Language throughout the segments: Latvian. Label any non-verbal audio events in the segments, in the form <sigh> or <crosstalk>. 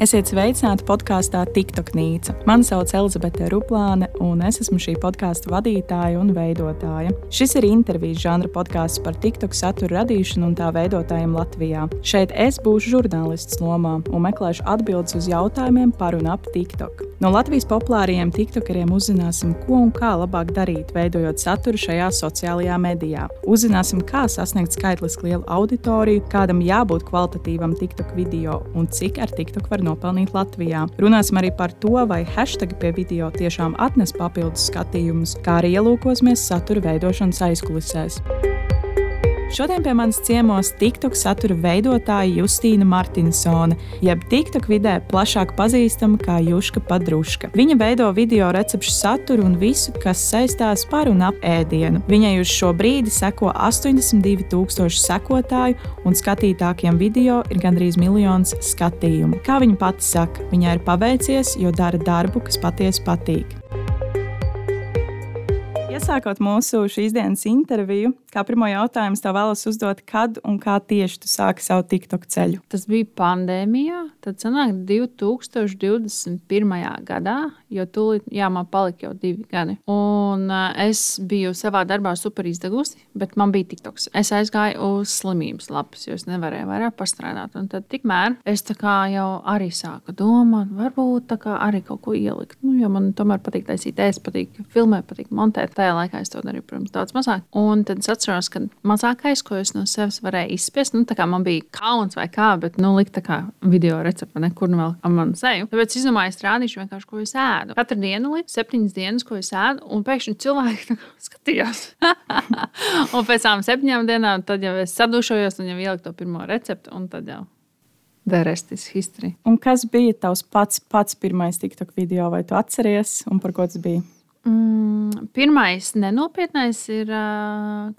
Esiet sveicināti podkāstā TikTok Nīca. Mani sauc Elizabete Ruplāne, un es esmu šī podkāstu vadītāja un veidotāja. Šis ir intervijas žanra podkāsts par TikTok satura radīšanu un tā veidotājiem Latvijā. Šeit es būšu žurnālists lomā un meklēšu atbildes uz jautājumiem par un ap TikTok. No Latvijas populārajiem TikTokeriem uzzināsim, ko un kā labāk darīt, veidojot saturu šajā sociālajā medijā. Uzzināsim, kā sasniegt skaitliski lielu auditoriju, kādam jābūt kvalitatīvam TikTok video un cik ar TikTok var nopelnīt Latvijā. Runāsim arī par to, vai hashtag pie video tiešām atnes papildus skatījumus, kā arī ielūkosimies satura veidošanas aizkulisēs. Šodien pie manis ciemos TikTok satura veidotāja Justīna Martinsone, jeb TikTok vidē plašāk pazīstama kā Juška Padruška. Viņa veido video recepšu saturu un visu, kas saistās par un ap ēdienu. Viņai uz šo brīdi seko 82,000 sekotāju, un skatītākiem video ir gandrīz miljons skatījumu. Kā viņa pati saka, viņai ir paveicies, jo dara darbu, kas patiesi patīk. Iesākot mūsu šīs dienas interviju, kā pirmo jautājumu tev vēlos uzdot, kad un kā tieši tu sāki savu TikTok ceļu? Tas bija pandēmijā, tad sanāk 2021. gadā, jo tūlīt, jā, man palika jau divi gadi. Un es biju savā darbā super izdegusi, bet man bija TikToks. Es aizgāju uz slimības lapas, jo es nevarēju vairāk pastrādāt. Un tad tikmēr es jau arī sāku domāt, varbūt arī kaut ko ielikt. Nu, jo man tomēr patīk taisīt, es patīk filmēt, patīk montēt tajā laikā es to darīju, protams, daudz mazāk. Un tad es atceros, ka mazākais, ko es no sevis varēju izspiest, nu, man bija kauns vai kā, bet, nu, likt tā kā video recepte, nekur nu vēl ar manu seju. Tāpēc es izdomāju, es rādīšu vienkārši, ko es ēdu. Katru dienu, līdz septiņas dienas, ko es ēdu, un pēkšņi cilvēki <laughs> skatījās. <laughs> un pēc tam septiņām dienām, tad jau es sadušojos un jau ieliku to pirmo recepti, un tad jau. Un kas bija tavs pats, pats pirmais TikTok video, vai tu atceries, un par ko tas bija? Mm, pirmais nenopietnais ir,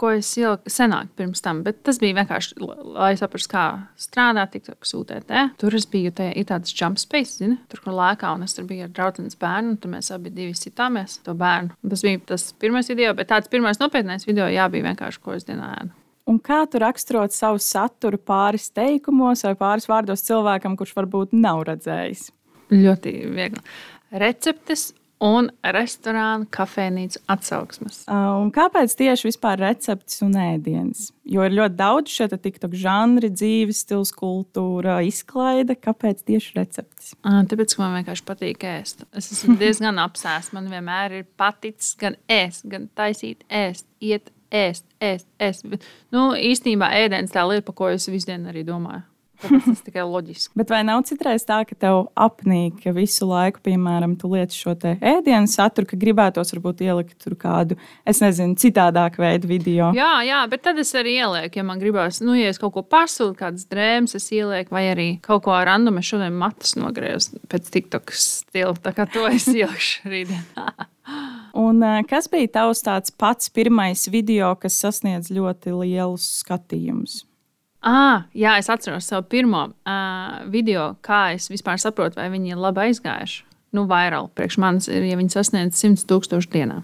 ko es jau senāk pirms tam, bet tas bija vienkārši, lai saprastu, kā strādāt, TikTok sūtēt. Tur es biju tajā, ir tāds jump space, zini, tur, kur lēkā, un es tur biju ar draudzenes bērnu, un tur mēs abi divi sitāmies to bērnu. Tas bija tas pirmais video, bet tāds pirmais nopietnais video, jā, bija vienkārši, ko es dienā ēdu. Un kā tu raksturot savu saturu pāris teikumos vai pāris vārdos cilvēkam, kurš varbūt nav redzējis? Ļoti viegli. Receptes un restorānu, kafejnīcu atsauksmes. Un kāpēc tieši vispār receptes un ēdienas? Jo ir ļoti daudz šeit TikTok žanri, dzīves stils, kultūra, izklaide. Kāpēc tieši receptes? Tāpēc, ka man vienkārši patīk ēst. Es esmu <laughs> diezgan apsēsts. Man vienmēr ir paticis gan ēst, gan taisīt ēst, iet ēst, ēst, ēst. Nu, īstenībā ēdiens tā lieta, par ko es visu dienu arī domāju. Tas tikai loģiski. Bet vai nav citreiz tā, ka tev apnīk, ka visu laiku, piemēram, tu lietas šo ēdienu saturu, ka gribētos varbūt ielikt tur kādu, es nezinu, citādāku veidu video? Jā, jā, bet tad es arī ielieku, ja man gribās, nu, ja es kaut ko pasūtu, kādas drēmas es ielieku, vai arī kaut ko random, es šodien matus nogriezu pēc TikTok stila, tā kā to es ielikšu <laughs> rītdien. Un, kas bija tavs pats pirmais video, kas sasniedz ļoti lielus skatījumus? Ah, jā, es atceros savu pirmo uh, video, kā es vispār saprotu, vai viņi ir labi aizgājuši. Nu, vairāk priekš manis ir, ja viņi sasniedz 100 tūkstošu dienā.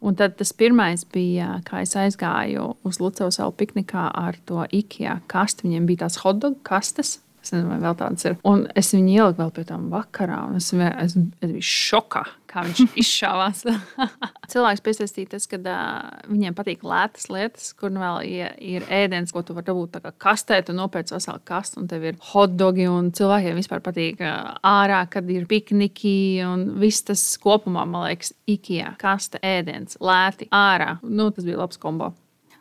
Un tad tas pirmais bija, kā es aizgāju uz Lucas salu piknikā ar to IKEA kastu. Viņiem bija tās hotdog kastes. Es nezinu, vai vēl tādas ir. Un es viņu ieliku vēl pie tam vakarā, un es, es, es biju šokā, kā viņš <laughs> izšāvās. Cilvēks piesaistīja tas, ka uh, viņiem patīk lētas lietas, kur nu vēl ir, ir ēdiens, ko tu vari dabūt kastē, tu nopērci veselu kastu, un tev ir hotdogi, un cilvēkiem vispār patīk ārā, kad ir pikniki, un viss tas kopumā, man liekas, IKEA kaste ēdiens, lēti ārā. Nu, tas bija labs kombo.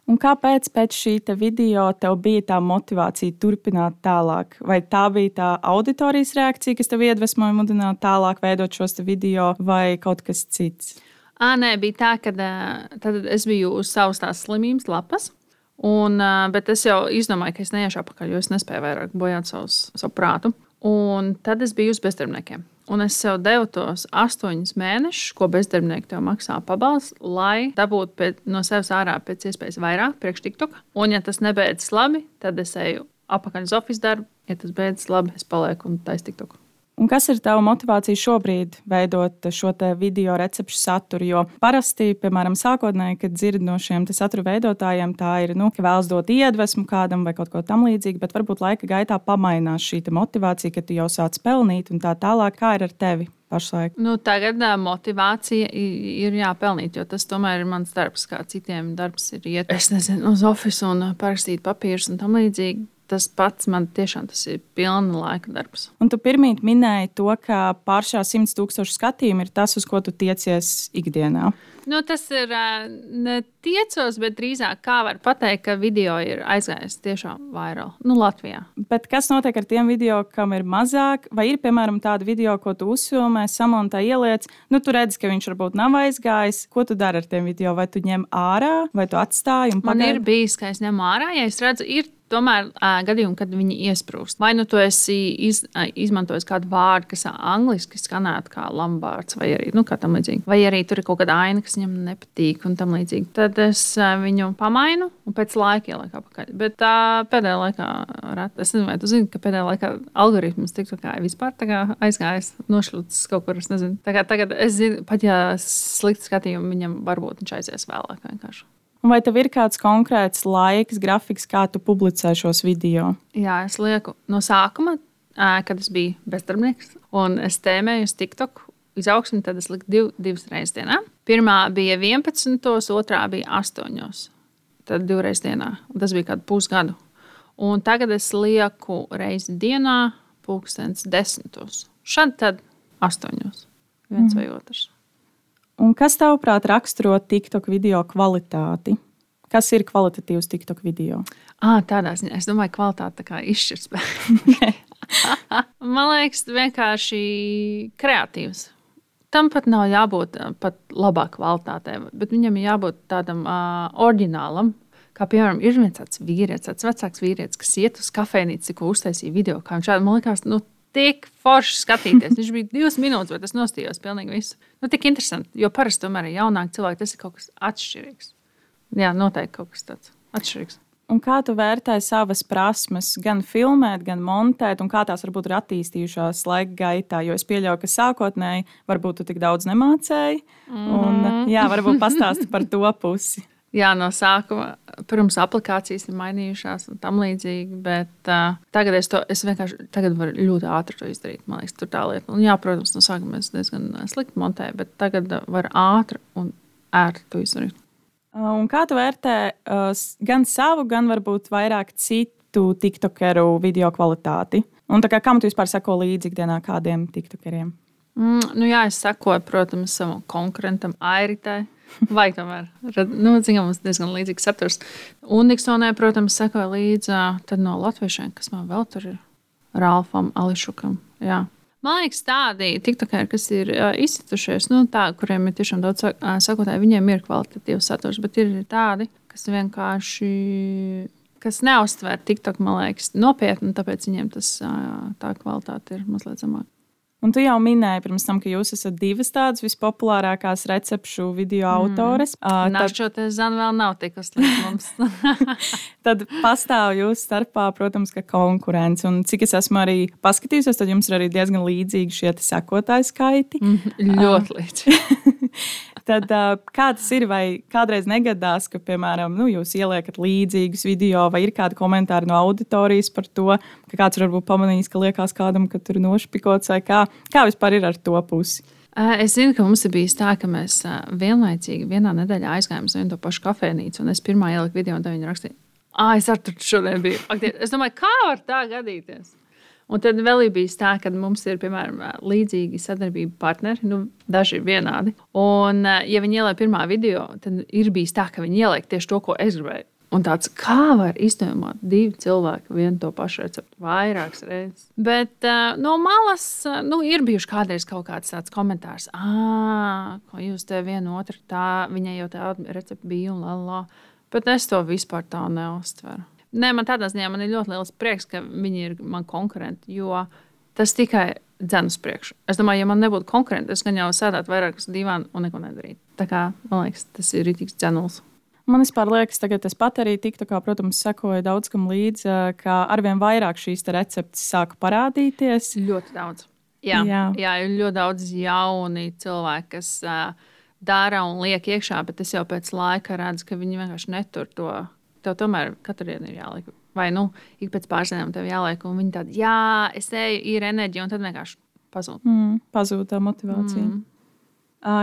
Un kāpēc pēc šī video tev bija tā motivācija turpināt tālāk? Vai tā bija tā auditorijas reakcija, kas tev iedvesmoja mudināt tālāk veidot šos video, vai kaut kas cits? À, nē, bija tā, ka tad es biju uz savas tās slimības lapas. Un, bet es jau izdomāju, ka es neiešu apakaļ, jo es nespēju vairāk bojāt savus, savu prātu. Un tad es biju uz bezdarbniekiem. Un es sev devu tos astoņus mēnešus, ko bezdarbnieki tev maksā pabalstu, lai dabūtu pēc, no sevis ārā pēc iespējas vairāk priekš TikTok. Un, ja tas nebeidzas labi, tad es eju apakaļ uz oficiālu darbu. Ja tas beidzas labi, es palieku un taisu TikTok. Un kas ir tava motivācija šobrīd veidot šo video recepšu saturu? Jo parasti, piemēram, sākotnēji, kad dzird no šiem satura veidotājiem, tā ir, nu, ka vēlas dot iedvesmu kādam vai kaut ko tamlīdzīgu, bet varbūt laika gaitā pamainās šī motivācija, ka tu jau sāc pelnīt un tā tālāk. Kā ir ar tevi? Pašlaik. Nu, tagad uh, motivācija ir jāpelnīt, jo tas tomēr ir mans darbs, kā citiem darbs ir iet. Es nezinu, uz oficiālu un parakstīt papīrus un tam līdzīgi tas pats man tiešām tas ir pilna laika darbs. Un tu pirmīt minēji to, ka pār šā 100 tūkstošu skatījumu ir tas, uz ko tu tiecies ikdienā. Nu, tas ir ne tiecos, bet drīzāk kā var pateikt, ka video ir aizgājis tiešām vairāk nu, Latvijā. Bet kas notiek ar tiem video, kam ir mazāk? Vai ir, piemēram, tāda video, ko tu uzfilmē, samontē, ieliec? Nu, tu redz, ka viņš varbūt nav aizgājis. Ko tu dari ar tiem video? Vai tu ņem ārā, vai tu atstāji? Man ir bijis, ka es ņemu ārā, ja es redzu, ir tomēr uh, gadījumi, kad viņi iesprūst. Vai nu tu esi iz, uh, izmantojis kādu vārdu, kas angļuiski skanētu kā lambārds, vai arī nu, tam līdzīgi. Vai arī tur ir kaut kāda aina, kas viņam nepatīk, un tam līdzīgi. Tad es uh, viņu pamainu un pēc laika ielieku apakaļ. Bet uh, pēdējā laikā, rat, es nezinu, vai tu zini, ka pēdējā laikā algoritms tiktu kā vispār aizgājis, nošļūts kaut kur. Es nezinu. Tagad, tagad es zinu, pat ja slikti skatījumi viņam varbūt viņš aizies vēlāk vienkārši. Vai tev ir kāds konkrēts laiks, grafiks, kā tu publicē šos video? Jā, es lieku no sākuma, kad es biju bezdarbnieks, un es tēmēju uz TikTok izaugsmi, tad es liku div, divas reizes dienā. Pirmā bija 11, otrā bija 8. Tad divreiz dienā. Tas bija kādu pusgadu. Un tagad es lieku reizi dienā, pulkstenis desmitos. Šad tad astoņos. Viens mm. vai otrs. Un kas tavuprāt raksturo TikTok video kvalitāti? Kas ir kvalitatīvs TikTok video? À, tādā ziņā es domāju, ka kvalitāte tā izšķirs. <laughs> Man liekas, vienkārši kreatīvs. Tam pat nav jābūt pat labā kvalitātē, bet viņam ir jābūt tādam uh, oriģinālam. Kā piemēram, ir viens tāds vīrietis, tāds vecāks vīrietis, kas iet uz kafejnīcu, ko uztaisīja video. Šādi, man liekas, nu, tik forši skatīties. Viņš bija divas minūtes, bet es nostājos pilnīgi visu. Nu, tik interesanti, jo parasti tomēr ir jaunāki cilvēki, tas ir kaut kas atšķirīgs. Jā, noteikti kaut kas tāds atšķirīgs. Un kā tu vērtēji savas prasmes, gan filmēt, gan montēt, un kā tās varbūt ir attīstījušās laika gaitā? Jo es pieļauju, ka sākotnēji varbūt tu tik daudz nemācēji. Mm. Un, mhm. jā, varbūt pastāsti par to pusi. <laughs> Jā, no sākuma, protams, aplikācijas ir mainījušās un tam līdzīgi, bet uh, tagad es to es vienkārši tagad varu ļoti ātri to izdarīt. Man liekas, tur tā lieta. Un, jā, protams, no sākuma es diezgan slikti montēju, bet tagad var ātri un ērti to izdarīt. Un kā tu vērtē uh, gan savu, gan varbūt vairāk citu tiktokeru video kvalitāti? Un kā, kam tu vispār seko līdzi ikdienā kādiem tiktokeriem? Mm, nu jā, es sekoju, protams, savam konkurentam Airitai. Vai tomēr? Nu, Zinām, mums diezgan līdzīgs saturs. Un Niksonē, protams, sekoja līdzi no latviešiem, kas man vēl tur ir. Rālfam, Ališukam. Jā. Man liekas, tādi tiktokeri, kas ir uh, izcitušies, nu, tā, kuriem ir tiešām daudz uh, sakotāju, viņiem ir kvalitatīvs saturs, bet ir tādi, kas vienkārši kas neuztver TikTok, man liekas, nopietni, tāpēc viņiem tas, uh, tā kvalitāte ir mazliet zemāka. Un tu jau minēji pirms tam, ka jūs esat divas tādas vispopulārākās recepšu video mm. autores. Uh, tad... Šo te zanu vēl nav tikusi līdz mums. <laughs> <laughs> tad pastāv jūsu starpā, protams, ka konkurence. Un cik es esmu arī paskatījusies, tad jums ir arī diezgan līdzīgi šie sekotāju skaiti. Mm, ļoti uh, līdzīgi. <laughs> Tad, kā tas ir? Vai kādreiz negadās, ka, piemēram, nu, jūs ieliekat līdzīgus video, vai ir kādi komentāri no auditorijas par to, ka kāds varbūt pamanījis, ka liekas kādam, ka tur nošpikots, vai kā, kā vispār ir ar to pusi? Es zinu, ka mums ir bijis tā, ka mēs vienlaicīgi vienā nedēļā aizgājām uz vienu to pašu kafejnīcu, un es pirmā ieliku video, un viņi rakstīja, ah, es ar tur šodien biju. Es domāju, kā var tā gadīties? Un tad vēl ir bijis tā, ka mums ir piemēram līdzīgi sadarbību partneri, nu, daži ir vienādi. Un, ja viņi ieliek pirmā video, tad ir bijis tā, ka viņi ieliek tieši to, ko es gribēju. Un tāds, kā var izdomāt divi cilvēki vienu to pašu recepti vairākas reizes. Bet uh, no malas nu, ir bijuši kādreiz kaut kāds tāds komentārs, ah, ko jūs te vienu otru tā, viņai jau tāda recepte bija un la la. Bet es to vispār tā neuztveru. Nē, man tādā ziņā man ir ļoti liels prieks, ka viņi ir man konkurenti, jo tas tikai dzēna uz priekšu. Es domāju, ja man nebūtu konkurenti, es gan jau sēdētu vairāk uz divām un neko nedarītu. Tā kā man liekas, tas ir rītīgs dzēnuls. Man liekas, tagad es pat arī tiktu, kā, protams, sekoju daudz kam līdzi, ka arvien vairāk šīs receptes sāk parādīties. Ļoti daudz. Jā, jā. jā, ir ļoti daudz jauni cilvēki, kas uh, dara un liek iekšā, bet es jau pēc laika redzu, ka viņi vienkārši netur to. Tev tomēr katru dienu ir jāliek. Vai nu, ik pēc pāris dienām tev jāliek, un viņi tādi, jā, es eju, ir enerģija, un tad vienkārši pazūd. Mm, pazūd tā motivācija. Mm.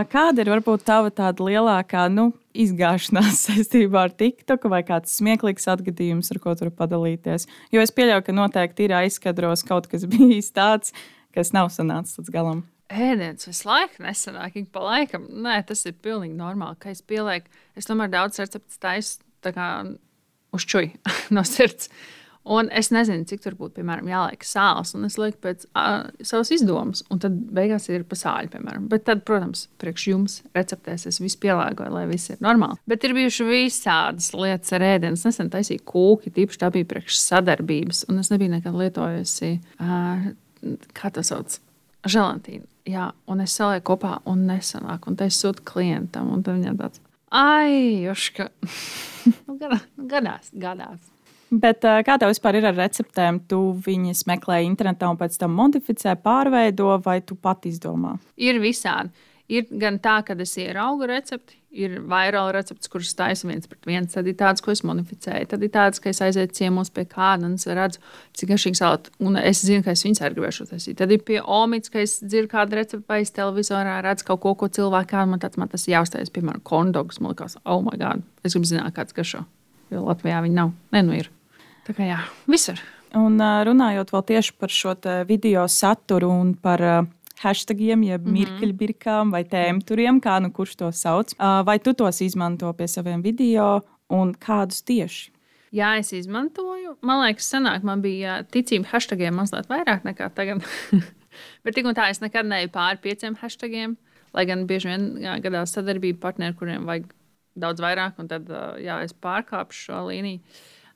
Kāda ir varbūt tava tāda lielākā nu, izgāšanās <laughs> saistībā ar TikTok vai kāds smieklīgs atgadījums, ar ko tur padalīties? Jo es pieļauju, ka noteikti ir aizkadros kaut kas <laughs> bijis tāds, kas nav sanācis līdz galam. Ēdiens visu laiku nesanāk, ik pa laikam. Nē, tas ir pilnīgi normāli, ka es pielieku. Es tomēr daudz receptes taisu uz čuju <laughs> no sirds. Un es nezinu, cik tur būtu, piemēram, jāliek sāls, un es lieku pēc uh, savas izdomas, un tad beigās ir pasāļi, piemēram. Bet tad, protams, priekš jums receptēs es visu pielāgoju, lai viss ir normāli. Bet ir bijušas visādas lietas ar ēdienu. Es nesen taisīju kūki, tīpaši tā bija priekš sadarbības, un es nebiju nekad lietojusi, uh, kā tas sauc, želantīnu. Jā, un es salieku kopā, un nesanāk, un tas sūta klientam, un tad viņam tāds - ai, joška! <laughs> nu, gadās, gadās. Bet, kā tev vispār ir ar receptēm? Tu viņas meklē internetā un pēc tam modificē, pārveido, vai tu pat izdomā? Ir visādi. Ir gan tā, ka es ieraugu recepti, ir vairāk recepti, kuras taisa viens pret viens. Tad ir tādas, ko es modificēju. Tad ir tādas, ka es aizietu ciemos pie kāda un es redzu, cik garšīgi salāti. Un es zinu, ka es viņas arī gribēšu taisīt. Tad ir pie omītas, ka es dzirdu kādu recepti vai es televizorā redzu kaut ko, ko cilvēki kādā man, tāds, man tas jāuztais, piemēram, kondogs. Man liekas, oh, my God, es gribu zināt, kāds garšo. Jo Latvijā viņi nav. Nē, nu ir. Tā kā jā, visur. Un runājot vēl tieši par šo video saturu un par hashtagiem, jeb mm -hmm. mirkļbirkām vai tēmturiem, kā nu kurš to sauc, vai tu tos izmanto pie saviem video un kādus tieši? Jā, es izmantoju. Man liekas, senāk man bija ticība hashtagiem mazliet vairāk nekā tagad. <laughs> Bet tik un tā es nekad neju pāri pieciem hashtagiem. Lai gan bieži vien jā, gadās sadarbība partneri, kuriem vajag daudz vairāk, un tad jā, es pārkāpšu šo līniju.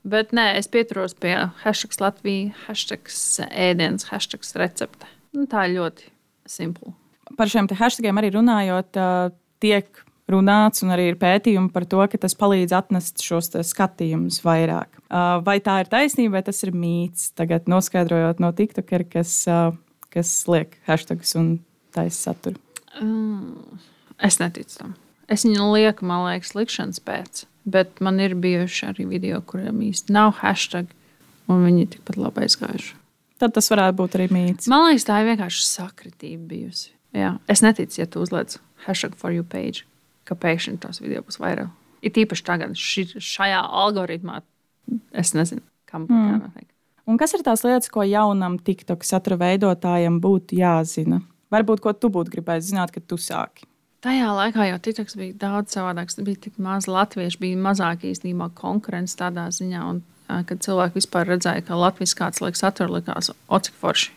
Bet nē, es pieturos pie hashtag Latvijas, hashtag ēdienas, hashtag recepte. Nu, tā ir ļoti simpla. Par šiem hashtagiem arī runājot, tiek runāts, un arī ir pētījumi par to, ka tas palīdz atnest šos skatījumus vairāk. Vai tā ir taisnība, vai tas ir mīts? Tagad noskaidrojot no TikTokera, kas, kas liek hashtagus un taisa saturu. Mm, es neticu tam. Es viņu lieku, man liekas, likšanas pēc. Bet man ir bijuši arī video, kuriem īsti nav hashtag, un viņi tikpat labi aizgājuši. Tad tas varētu būt arī mīts. Man liekas, tā ir vienkārši sakritība bijusi. Jā. Es neticu, ja tu uzliec hashtag for you page, ka pēkšņi tās video būs vairāk. Ir tīpaši tagad, ši, šajā algoritmā, es nezinu, kam būtu mm. jānotiek. Un kas ir tās lietas, ko jaunam TikTok satura veidotājam būtu jāzina? Varbūt, ko tu būtu gribējis zināt, kad tu sāki? Tajā laikā jau TikToks bija daudz savādāks. Bija tik maz latviešu, bija mazāk īstenībā konkurence tādā ziņā. Un, kad cilvēki vispār redzēja, ka Latvijas kāds liekas satura, likās ocik forši.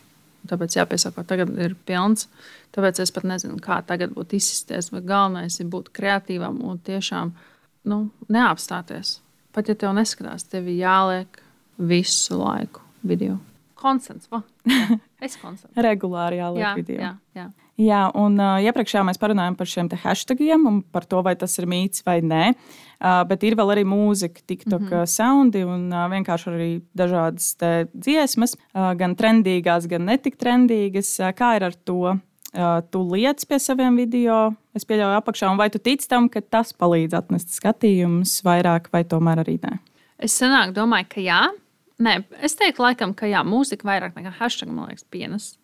Tāpēc jāpiesaka, ka tagad ir pilns. Tāpēc es pat nezinu, kā tagad būtu izsisties. Bet galvenais ir būt kreatīvam un tiešām nu, neapstāties. Pat ja tev neskatās, tev ir jāliek visu laiku video. Konstants. Es konstants. Regulāri jāliek jā, video. Jā, jā. Jā, un uh, iepriekšējā mēs parunājām par šiem hashtagiem un par to, vai tas ir mīts vai nē. Uh, bet ir vēl arī mūzika, TikTok mm -hmm. soundi un uh, vienkārši arī dažādas dziesmas, uh, gan trendīgās, gan netik trendīgas. Uh, kā ir ar to? Uh, tu liec pie saviem video, es pieļauju apakšā, un vai tu tici tam, ka tas palīdz atnest skatījumus vairāk, vai tomēr arī nē? Es senāk domāju, ka jā. Nē, es teiktu, laikam, ka jā, mūzika vairāk nekā hashtag, man liekas, pienes.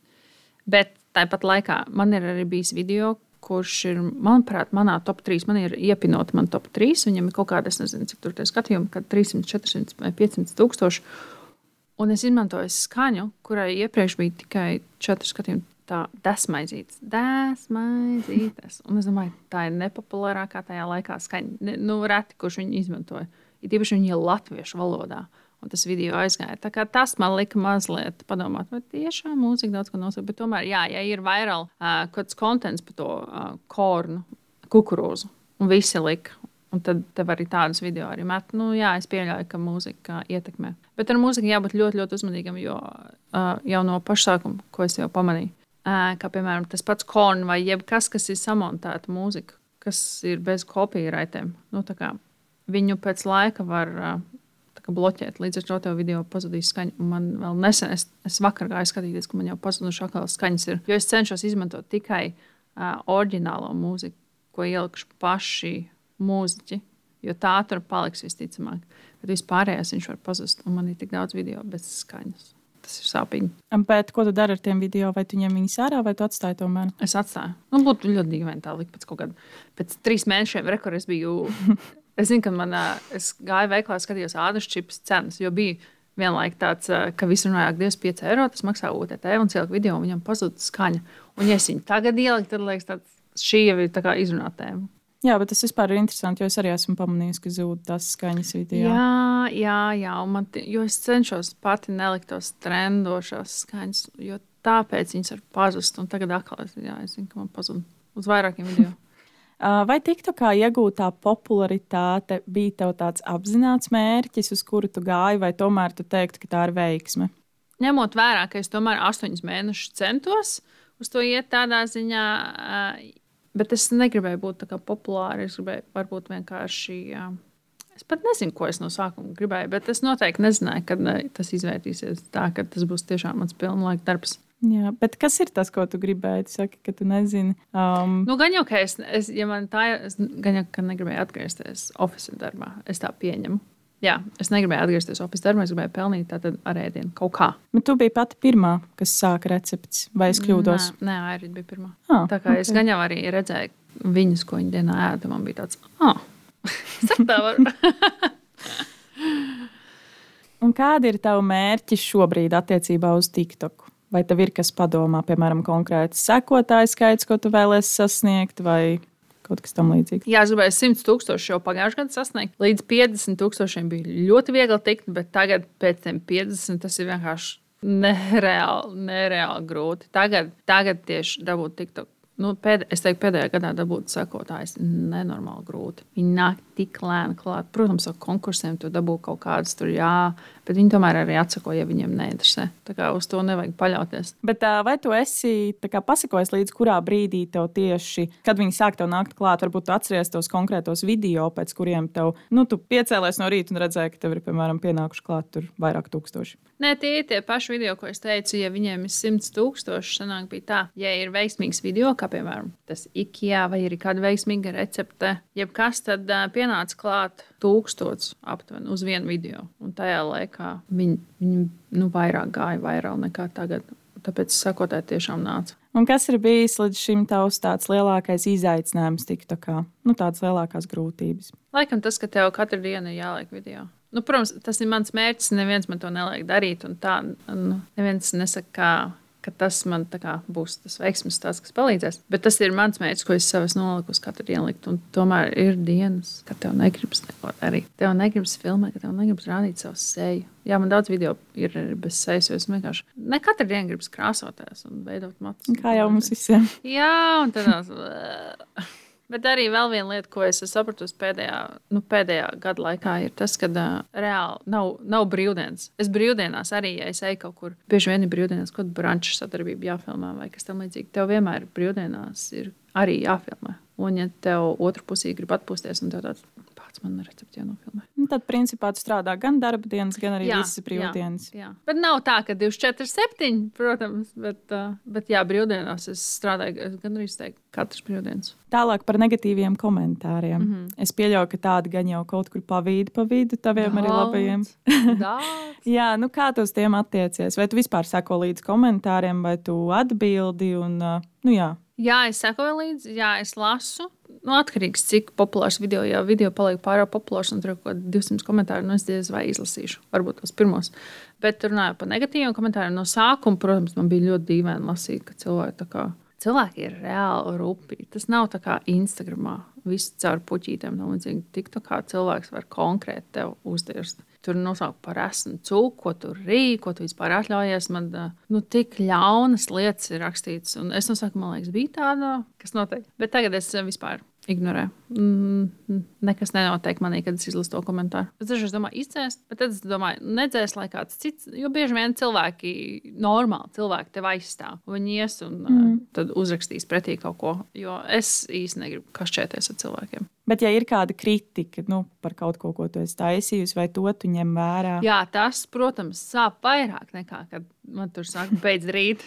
Bet Tāpat laikā man ir arī bijis video, kurš ir, manuprāt, manā top 3. Man ir iepinot man top 3. Viņam ir kaut kāda, es nezinu, cik tur tie skatījumi, kad 300, 400 vai 500 tūkstoši. Un es izmantoju skaņu, kurai iepriekš bija tikai 4 skatījumi. Tā desmaizītas, desmaizītas. Un es domāju, tā ir nepopulārākā tajā laikā skaņa. Nu, reti, kurš viņu izmantoja. Ir īpaši viņa latviešu valodā. Un tas video aizgāja. Tas man lika mazliet padomāt, vai tiešām mūzika daudz ko nosaka. Tomēr, jā, ja ir vairāk uh, kāds kontents par to uh, kornu, kukurūzu, un visi lika. Un tad tev arī tādas video arī met. Nu, jā, es pieļauju, ka mūzika ietekmē. Bet ar mūziku jābūt ļoti, ļoti uzmanīgam, jo uh, jau no paša sākuma, ko es jau pamanīju, uh, kā piemēram tas pats korns vai jebkas, kas ir samontēta mūzika, kas ir bez kopijraitēm. Nu, kā, viņu pēc laika var uh, bloķēt. Līdz ar to tev video pazudīs skaņa. Man vēl nesen, es, es vakar gāju skatīties, ka man jau pazuduši atkal skaņas ir. Jo es cenšos izmantot tikai uh, oriģinālo mūziku, ko ielikuši paši mūziķi. Jo tā tur paliks visticamāk. Bet vispārējais viņš var pazust. Un man ir tik daudz video bez skaņas. Tas ir sāpīgi. Bet ko tu dari ar tiem video? Vai tu ņem viņus ārā, vai tu atstāji tomēr? Es atstāju. Nu, būtu ļoti dīvaini tā likt pēc kaut kāda. Pēc trīs mēnešiem rekords biju. <laughs> Es zinu, ka manā, es gāju veiklā, skatījos ādas čips cenas, jo bija vienlaik tāds, ka visi runāja, ka 25 eiro tas maksā UTT un cilvēku video, un viņam pazuda skaņa. Un, ja es viņu tagad ieliku, tad liekas, tāds, šī jau ir izrunāta tēma. Jā, bet tas vispār ir interesanti, jo es arī esmu pamanījis, ka zūd tās skaņas video. Jā, jā, jā man, jo es cenšos pati nelikt tos trendošās skaņas, jo tāpēc viņas var pazust. Un tagad atkal es, jā, es zinu, ka man pazūd uz vairākiem video. Vai TikTokā iegūtā popularitāte bija tev tāds apzināts mērķis, uz kuru tu gāji, vai tomēr tu teiktu, ka tā ir veiksme? Ņemot vērā, ka es tomēr astoņus mēnešus centos uz to iet tādā ziņā, bet es negribēju būt tā populāra. Es gribēju varbūt vienkārši. Es pat nezinu, ko es no sākuma gribēju, bet es noteikti nezināju, kad tas izvērtīsies tā, ka tas būs tiešām mans pilnlaika darbs. Jā, bet kas ir tas, ko tu gribēji? Tu saki, ka tu nezini. Um... Nu, gan jau, ka es, es, ja man tā, es gan jau, ka negribēju atgriezties oficiālā darbā. Es tā pieņemu. Jā, es negribēju atgriezties oficiālā darbā, es gribēju pelnīt tādu ar ēdienu kaut kā. Bet tu biji pati pirmā, kas sāka recepti, vai es kļūdos? Nē, nē Airīda bija pirmā. Ah, tā kā okay. es gan jau arī redzēju viņus, ko viņi dienā ēda, man bija tāds, ah, <laughs> tā var. Un kādi ir tavi mērķi šobrīd attiecībā uz TikTok? Vai tev ir kas padomā, piemēram, konkrēts sekotāju skaits, ko tu vēlēsies sasniegt, vai kaut kas tamlīdzīgs? Jā, es gribēju 100 tūkstošus jau pagājušajā gadā sasniegt. Līdz 50 tūkstošiem bija ļoti viegli tikt, bet tagad pēc tam 50 tas ir vienkārši nereāli, nereāli grūti. Tagad, tagad tieši dabūt TikTok nu, pēd, es teiktu, pēdējā gadā dabūt sekotājs nenormāli grūti. Viņi nāk tik lēni klāt. Protams, ar konkursiem tu dabū kaut kādas tur, jā, bet viņi tomēr arī atsako, ja viņiem neinteresē. Tā kā uz to nevajag paļauties. Bet vai tu esi pasakojis līdz kurā brīdī tev tieši, kad viņi sāk tev nākt klāt, varbūt atceries tos konkrētos video, pēc kuriem tev, nu, tu piecēlies no rīta un redzēji, ka tev ir, piemēram, pienākuši klāt tur vairāk tūkstoši. Nē, tie ir tie paši video, ko es teicu, ja viņiem ir 100 tūkstoši, sanāk bija tā, ja ir veiksmīgs video, kā piemēram tas IKEA vai ir kāda veiksmīga recepte, jebkas, tad pienāca klāt tūkstots aptuveni uz vienu video. Un tajā laikā viņi, viņi nu, vairāk gāja vairāk nekā tagad. Tāpēc sakotāji tiešām nāca. Un kas ir bijis līdz šim tavs tāds lielākais izaicinājums, TikTokā? Nu, tādas lielākās grūtības. Laikam tas, ka tev katru dienu ir jāliek video. Nu, protams, tas ir mans mērķis. Neviens man to neliek darīt. Tā, nu, neviens nesaka, kā ka tas man kā, būs tas veiksmīgs stāsts, kas palīdzēs. Bet tas ir mans mērķis, ko es sev noliku uz katru dienu. Tomēr ir dienas, kad tev negribas neko darīt. Tev negribas filmēt, ka tev negribas rādīt savu seju. Jā, man daudz video ir bez sejas, jo es vienkārši ne katru dienu gribu krāsoties un veidot matus. Kā jau mums visiem. Jā, un tad. Bet arī vēl viena lieta, ko es sapratu pēdējā, nu, pēdējā gada laikā, ir tas, ka uh, reāli nav, nav brīvdienas. Es brīvdienās arī, ja es eju kaut kur, bieži vien ir brīvdienas, kaut kāda branča sadarbība jāfilmē vai kas tamlīdzīgs. Tev vienmēr brīvdienās ir arī jāfilmē. Un, ja tev otru pusī grib atpūsties, un tev tāds kāds man recepti jānofilmē. Nu, tad, principā, tu strādā gan darba dienas, gan arī jā, visas brīvdienas. Jā, jā. Bet nav tā, ka 24, 7, protams, bet, uh, bet jā, brīvdienās es strādāju gan arī teiktu, katras brīvdienas. Tālāk par negatīviem komentāriem. Mm -hmm. Es pieļauju, ka tādi gan jau kaut kur pa vidu, pa vidu taviem Daudz. arī labajiem. <laughs> jā, nu kā tu uz tiem attiecies? Vai tu vispār seko līdz komentāriem, vai tu atbildi? Un, uh, nu, jā. jā, es sekoju līdzi, jā, es lasu nu, atkarīgs tā, cik populārs video. Ja video paliek pārāk populārs un tur ir kaut kādi 200 komentāri, nu es diez vai izlasīšu, varbūt tos pirmos. Bet runājot par negatīviem komentāriem, no sākuma, protams, man bija ļoti dīvaini lasīt, ka cilvēki, kā, cilvēki ir reāli rupji. Tas nav tā kā Instagramā, viss caur puķītēm. No līdzīgi, tik tā kā cilvēks var konkrēti tev uzdirst tur nosaukt par esmu cūku, ko tu rīki, ko tu vispār atļaujies. Man nu, tik ļaunas lietas ir rakstītas. Un es no sākuma, man liekas, bija tāda, kas notiek. Bet tagad es vispār ignorēju. Mm, nekas nenotiek manī, kad es izlasu to komentāru. Es dažreiz domāju, izdzēst, bet tad es domāju, nedzēs, lai kāds cits. Jo bieži vien cilvēki, normāli cilvēki tev aizstāv. Viņi ies un mm. uh, tad uzrakstīs pretī kaut ko. Jo es īsti negribu kašķēties ar cilvēkiem. Bet, ja ir kāda kritika nu, par kaut ko, ko tu esi taisījusi, vai to tu ņem vērā? Jā, tas, protams, sāp vairāk nekā kad man tur saka, <laughs> beidz rīt.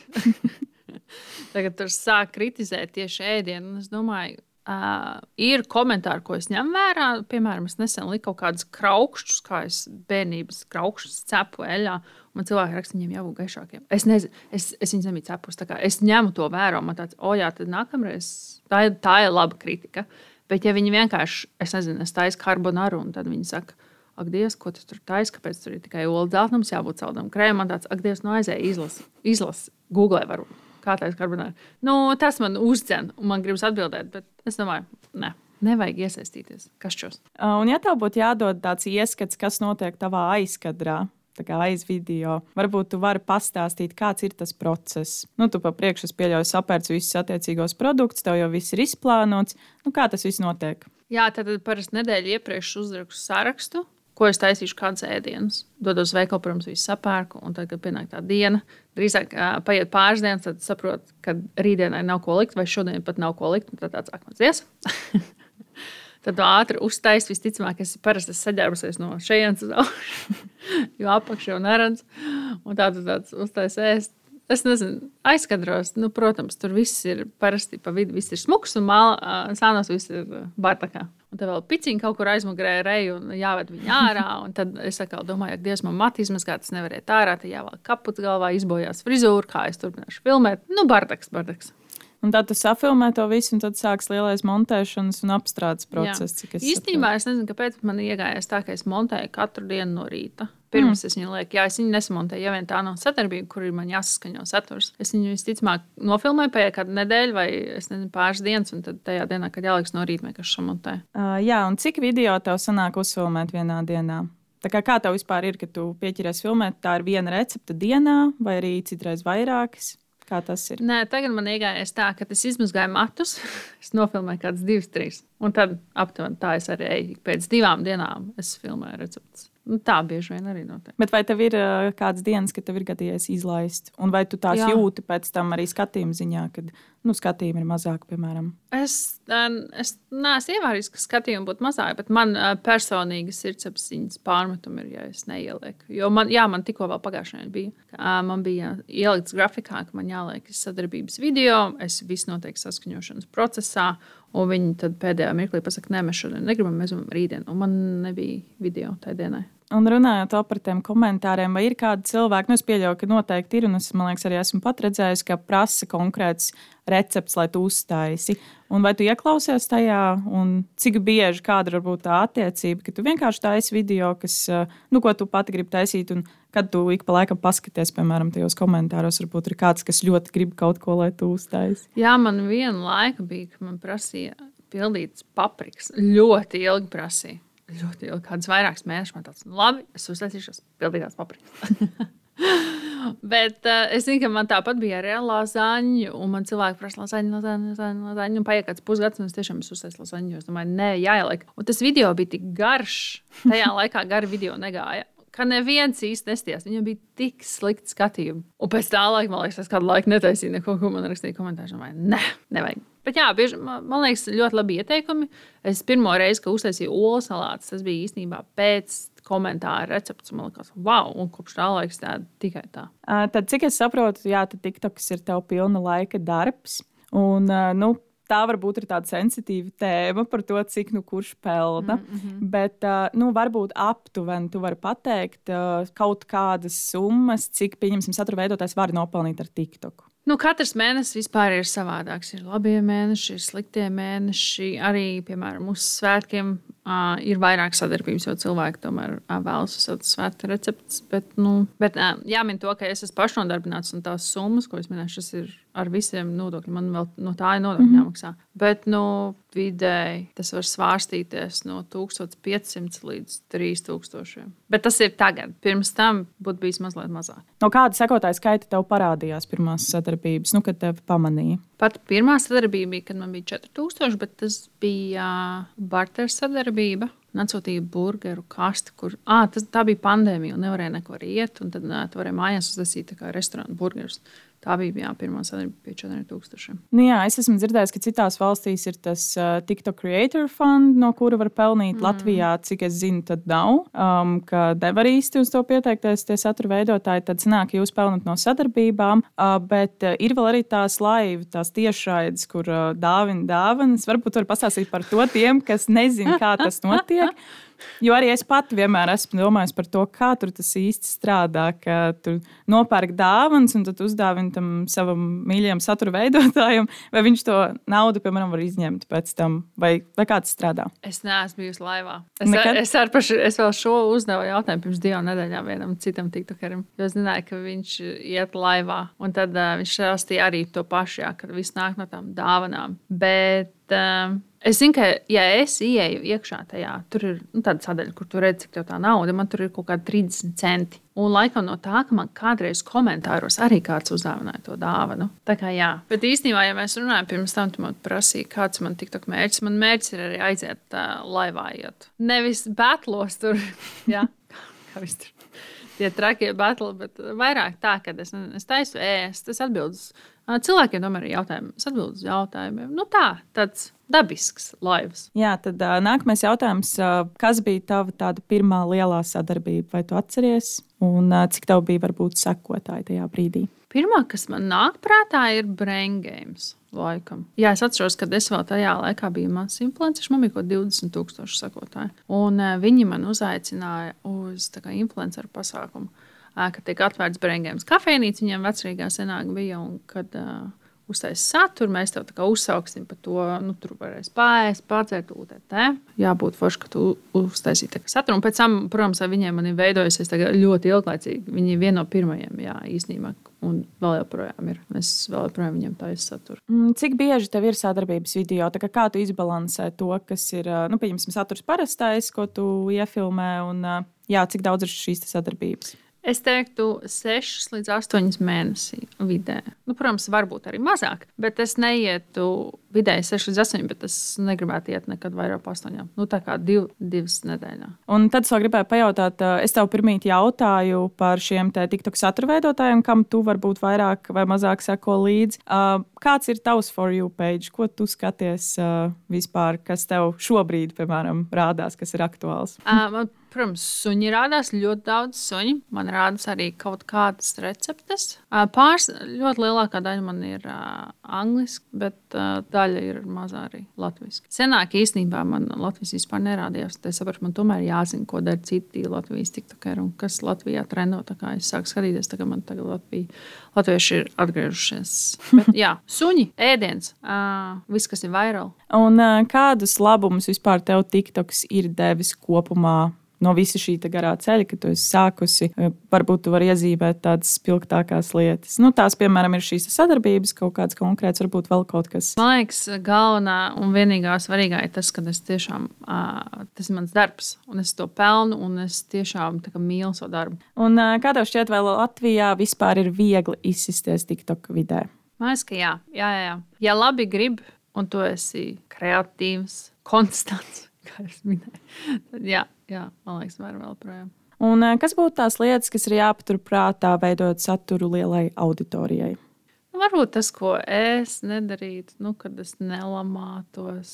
<laughs> Tagad tur sāk kritizēt tieši ēdienu. Es domāju, Uh, ir komentāri, ko es ņemu vērā. Piemēram, es nesen liku kaut kādus kraukšķus, kā es bērnības kraukšķus cepu eļļā. Man cilvēki raksta, viņiem jābūt gaišākiem. Es nezinu, es, es viņus nemīlu cepus. Es ņemu to vērā. Man tāds, o, jā, tad nākamreiz tā ir, tā ir laba kritika. Bet, ja viņi vienkārši, es nezinu, es taisu karbonaru, un tad viņi saka, ak, Dievs, ko tu tur taisi, kāpēc tur ir tikai olu dzeltenums, jābūt saldam krēmam. Tāds, ak, Dievs, no nu aizēja izlasi, izlasi, googlē varbūt kā tā ir karbonāra. Nu, tas man uzdzen, un man gribas atbildēt, bet es domāju, ne. Nevajag iesaistīties kašķos. Un, ja tev būtu jādod tāds ieskats, kas notiek tavā aizkadrā, aiz video. Varbūt tu vari pastāstīt, kāds ir tas process. Nu, tu pa priekšu pieļauj sapērts visus attiecīgos produktus, tev jau viss ir izplānots. Nu, kā tas viss notiek? Jā, tad parasti nedēļu iepriekš uzrakstu sarakstu ko es taisīšu, kādas ēdienas. Dodos veikalu, protams, visu sapērku, un tad, kad pienāk tā diena, drīzāk paiet pāris dienas, tad saprotu, ka rītdienai nav ko likt, vai šodien pat nav ko likt. Tad tāds akmens ies. <laughs> tad ātri uztaisīt, visticamāk, es parasti esmu saģērbusies no šejienes uz augšu, <laughs> jo apakšā jau neredz. Un tā tad uztaisīt. Es nezinu, aizkadros, nu, protams, tur viss ir parasti pa vidu, viss ir smuks un sānos viss ir bārtakā. Un tad vēl piciņi kaut kur aizmugurē reju un jāved viņu ārā. Un tad es atkal domāju, ka Dievs man matīs mazgāt, tas nevarēja tā ārā, tad jāvēl kaputs galvā, izbojās frizūru, kā es turpināšu filmēt. Nu, bardaks, bardaks. Un tad tu safilmē to visu, un tad sāksies lielais montēšanas un apstrādes process. Es Īstenībā saprotu. es nezinu, kāpēc man iegājās tā, ka es montēju katru dienu no rīta. Pirms mm. es viņu lieku, jā, es viņu nesamontēju. Ja vien tā nav sadarbība, kur ir man jāsaskaņo saturs, es viņu visticamāk nofilmēju pēc kāda nedēļa vai nezinu, pāris dienas, un tad tajā dienā, kad jāliks no rīta, vienkārši samontē. Uh, jā, un cik video tev sanāk uzfilmēt vienā dienā? Tā kā, kā tev vispār ir, ka tu pieķeries filmēt, tā ir viena recepte dienā, vai arī citreiz vairākas? Kā tas ir? Nē, tagad man iegājas tā, ka es izmazgāju matus, <laughs> es nofilmēju kaut kādas divas, trīs. Un tad aptuveni tā es arī eju. Pēc divām dienām es filmēju receptes. Nu, tā bieži vien arī notiek. Bet vai tev ir uh, kādas dienas, kad tev ir gadījies izlaist? Un vai tu tās Jā. jūti pēc tam arī skatījuma ziņā, kad nu, skatījumi ir mazāk, piemēram? Es, es neesmu ievērojis, ka skatījumi būtu mazāk, bet man personīgi sirdsapziņas pārmetumi ir, ja es neielieku. Jo man, jā, man tikko vēl pagājušajā nedēļā bija. Man bija ielikts grafikā, ka man jāliek sadarbības video, es visu noteikti saskaņošanas procesā. Un viņi tad pēdējā mirklī pasakā, nē, mēs šodien negribam, mēs gribam rītdien. Un man nebija video tajā dienā. Un runājot par tiem komentāriem, vai ir kādi cilvēki, nu, es pieļauju, ka noteikti ir, un es, liekas, arī esmu pat redzējis, ka prasa konkrēts recepts, lai tu uztaisi. Un vai tu ieklausies tajā, un cik bieži kāda ir tā attiecība, ka tu vienkārši taisi video, kas, nu, ko tu pati gribi taisīt, un kad tu ik pa laikam paskaties, piemēram, tajos komentāros, varbūt ir kāds, kas ļoti grib kaut ko, lai tu uztaisi. Jā, man viena laika bija, ka man prasīja pildīt paprikas. Ļoti ilgi prasīja ļoti ilgi, kādas vairākas mēnešus. Man tāds, nu, labi, es uztaisīšos pildītās paprikas. <laughs> Bet uh, es zinu, ka man tāpat bija arī lazaņa, un man cilvēki prasa, lazaņa, lazaņa, lazaņa, lazaņa. Un paiet kāds pusgads, un es tiešām uztaisījis lazaņu. Es domāju, nē, jāieliek. Un tas video bija tik garš, tajā laikā gari video negāja. Ka neviens īsti nestījās. Viņam bija tik slikti skatījumi. Un pēc tā laika, man liekas, es kādu laiku netaisīju neko, ko man rakstīja komentārā. Nē, nevajag. Bet jā, bieži, man liekas, ļoti labi ieteikumi. Es pirmo reizi, kad uztaisīju olu salātu, tas bija īstenībā pēc komentāra recepts. Man liekas, wow, un kopš tā laika tā tikai tā. Uh, tad, cik es saprotu, jā, tad TikToks ir tev pilna laika darbs. Un, nu, tā varbūt ir tāda sensitīva tēma par to, cik nu kurš pelna. Mm -hmm. Bet nu, varbūt aptuveni tu vari pateikt kaut kādas summas, cik, pieņemsim, satura veidotājs var nopelnīt ar TikToku. Nu, katrs mēnesis vispār ir savādāks. Ir labie mēneši, ir sliktie mēneši. Arī, piemēram, uz svētkiem uh, ir vairāk sadarbības, jo cilvēki tomēr uh, vēlas uzsākt svētku receptes. Bet, nu, bet uh, jāmin to, ka es esmu pašnodarbināts un tās summas, ko es minēšu, tas ir ar visiem nodokļiem. Man vēl no tā ir nodokļi mm -hmm. jāmaksā. Bet nu, vidēji tas var svārstīties no 1500 līdz 3000. Bet tas ir tagad. Pirms tam būtu bijis mazliet mazāk. No kāda sekotāja skaita tev parādījās pirmās sadarbības, nu, kad tevi pamanīja? Pat pirmā sadarbība bija, kad man bija 4000, bet tas bija barteru sadarbība. Un atsūtīja burgeru kasti, kur à, tas, tā bija pandēmija un nevarēja nekur iet. Tad uh, tu varēji mājās uztaisīt restorānu burgerus. Tā bija jā, pirmā sadarbība pie 4000. Nu, jā, es esmu dzirdējis, ka citās valstīs ir tas uh, TikTok Creator Fund, no kura var pelnīt. Mm. Latvijā, cik es zinu, tad nav. Um, ka nevar īsti uz to pieteikties tie satura veidotāji. Tad sanāk, jūs pelnāt no sadarbībām, uh, bet uh, ir vēl arī tās laiva, tās tiešraides, kur uh, dāvina dāvanas. Varbūt var pastāstīt par to tiem, kas nezina, kā tas <laughs> notiek. Jo arī es pati vienmēr esmu domājis par to, kā tur tas īsti strādā. Ka tur nopērk dāvanas un tad uzdāvina tam savam mīļajam satura veidotājam, vai viņš to naudu, piemēram, var izņemt pēc tam, vai, vai kā tas strādā. Es neesmu bijusi laivā. Es, Nekad? es, ar, paši, es vēl šo uzdevu jautājumu pirms divām nedēļām vienam citam tiktokerim. Jo es zināju, ka viņš iet laivā, un tad uh, viņš stāstīja arī to pašu, jā, ka viss nāk no tām dāvanām. Bet, uh, Es zinu, ka, ja es ieeju iekšā tajā, tur ir nu, tāda sadaļa, kur tu redzi, cik tā nauda, man tur ir kaut kādi 30 centi. Un laikam no tā, ka man kādreiz komentāros arī kāds uzdāvināja to dāvanu. Tā kā jā, bet īstenībā, ja mēs runājam, pirms tam tu man prasīji, kāds man tiktok mērķis, man mērķis ir arī aiziet uh, laivā, iet. Nevis betlos tur, <laughs> jā, kā viss tur. Tie trakie batli, bet vairāk tā, ka es, es taisu ēst, es atbildu. Cilvēkiem tomēr ir jautājumi, es atbildu uz jautājumiem. Nu tā, tāds dabisks laivas. Jā, tad uh, nākamais jautājums. Uh, kas bija tava pirmā lielā sadarbība? Vai tu atceries? Un uh, cik tev bija varbūt sekotāji tajā brīdī? Pirmā, kas man nāk prātā, ir brain games. Laikam. Jā, es atceros, ka es vēl tajā laikā biju mazs influenceris. Man bija kaut kādi 20,000 sekotāji. Un uh, viņi man uzaicināja uz influenceru pasākumu, uh, kad tiek atvērts brain games kafejnīca. Viņiem vecrīgā senāk bija. Un, kad, uh, uztaisīt saturu, mēs tev uzsauksim par to, nu, tur varēs pāriest, pārcelt UTT. Jābūt forši, ka tu uztaisīji saturu. Un pēc tam, protams, ar viņiem man ir veidojusies ļoti ilglaicīgi. Viņi ir viena no pirmajiem, jā, īstenībā. Un vēl joprojām ir. Es vēl joprojām viņam taisīju saturu. Mm, cik bieži tev ir sadarbības video? Kā, kā tu izbalansē to, kas ir, nu, pieņemsim, saturs parastais, ko tu iefilmē, un jā, cik daudz ir šīs sadarbības? Es teiktu, 6 līdz 8 mēnesi vidē. Nu, protams, varbūt arī mazāk, bet es neietu vidēji 6 līdz 8, bet es negribētu iet nekad vairāk par 8. Nu, tā kā div, divas nedēļā. Un tad es vēl gribēju pajautāt, es tev pirmīt jautāju par šiem TikTok satura veidotājiem, kam tu varbūt vairāk vai mazāk seko līdzi. Kāds ir tavs for you page? Ko tu skaties vispār, kas tev šobrīd, piemēram, rādās, kas ir aktuāls? Uh, Protams, suņi rādās ļoti daudz suņu. Man rādās arī kaut kādas receptes. Pāris ļoti lielākā daļa man ir uh, angliski, bet uh, daļa ir mazā arī latviešu. Senāk īstenībā man Latvijas vispār nerādījās. Es saprotu, man tomēr jāzina, ko dara citi Latvijas tiktokeri un kas Latvijā trendo. Es sāku skatīties, tagad man tagad Latvija, latvieši ir atgriežušies. Bet, jā, suņi, ēdiens, uh, viss, kas ir vairāk. Un uh, kādus labumus vispār tev TikToks ir devis kopumā? No visa šī garā ceļa, kad tu esi sākusi, eh, varbūt tu vari iezīmēt tādas spilgtākās lietas. Nu, tās, piemēram, ir šīs sadarbības, kaut kāds konkrēts, varbūt vēl kaut kas. Man liekas, galvenā un vienīgā svarīgā ir tas, ka es tiešām, tas ir mans darbs, un es to pelnu, un es tiešām mīlu savu darbu. Un kā tev šķiet, vai Latvijā vispār ir viegli izsisties TikTok vidē? Man liekas, ka jā, jā, jā. Ja labi grib, un tu esi kreatīvs, konstants, <laughs> kā jau minēju, tad jā, jā, man liekas, var vēl projām. Un kas būtu tās lietas, kas ir jāpaturprātā, veidot saturu lielai auditorijai? Nu, varbūt tas, ko es nedarītu, nu, kad es nelamātos,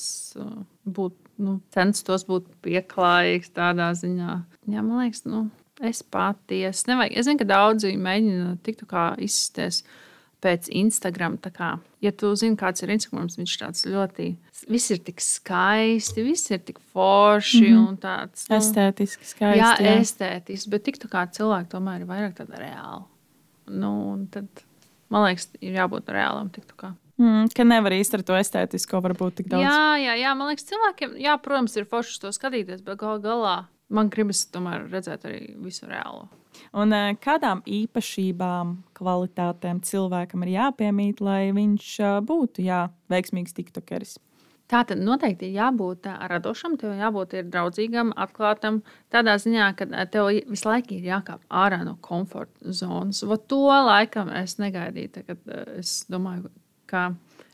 būt, nu, censtos būt pieklājīgs tādā ziņā. Jā, man liekas, nu, es patiesi. Es zinu, ka daudzi mēģina tiktu kā izsties pēc Instagram. Kā, ja tu zini, kāds ir Instagram, viņš tāds ļoti. Viss ir tik skaisti, viss ir tik forši mm -hmm. un tāds nu, estētiski skaisti. Jā, jā. estētiski, bet tik kā cilvēki tomēr ir vairāk tāda reāla. Nu, tad, man liekas, ir jābūt reālam. Mm, ka nevar īstenībā ar to estētisko varbūt tik daudz. Jā, jā, jā man liekas, cilvēkiem, jā, protams, ir forši to skatīties, bet gal galā man gribas tomēr redzēt arī visu reālo. Un eh, kādām īpašībām, kvalitātēm cilvēkam ir jāpiemīt, lai viņš eh, būtu jā, veiksmīgs tiktokeris? Tā tad noteikti ir jābūt eh, radošam, tev jābūt draudzīgam, atklātam. Tādā ziņā, ka tev visu laiku ir jākāp ārā no komforta zonas. Va to laikam es negaidīju. Tagad es domāju, ka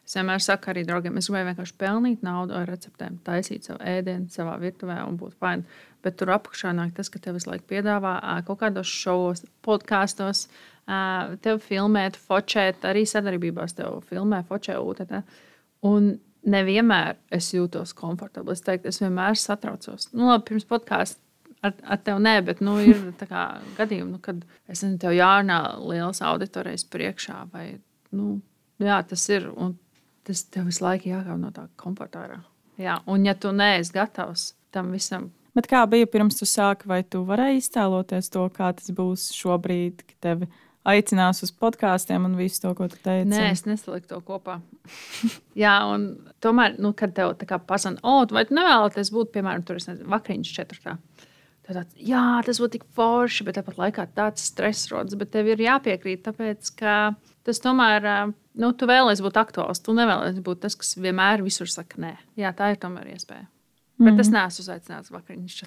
Es vienmēr saku arī draugiem, es gribēju vienkārši pelnīt naudu ar receptēm, taisīt savu ēdienu savā virtuvē un būt fini. Bet tur apakšā nāk tas, ka tev visu laiku piedāvā kaut kādos šovos, podkāstos, tev filmēt, focēt, arī sadarbībās tev filmē, focē UTT. Un nevienmēr es jūtos komfortabli. Es teiktu, es vienmēr satraucos. Nu, labi, pirms podkāstā ar, ar tevi nē, bet nu, ir gadījumi, nu, kad es nezinu, tev jārunā liels auditorijas priekšā. Vai, nu, jā, tas ir. Un tas tev visu laiku jākāp no tā komforta ārā. Jā, un ja tu neesi gatavs tam visam. Bet kā bija pirms tu sāki, vai tu varēji iztēloties to, kā tas būs šobrīd, kad tevi aicinās uz podkāstiem un visu to, ko tu teici? Nē, es nesaliku to kopā. <laughs> Jā, un tomēr, nu, kad tev tā kā pasaka, o, vai tu nevēlaties būt, piemēram, tur vakariņas četrtā. Tad, jā, tas būtu tik forši, bet tāpat laikā tāds stress rodas. Bet tev ir jāpiekrīt, tāpēc ka tas tomēr, nu, tu vēlēsies būt aktuāls. Tu nevēlies būt tas, kas vienmēr visur saka, nē, jā, tā ir tomēr iespēja. Bet mm. es neesmu uzaicināts vakariņas.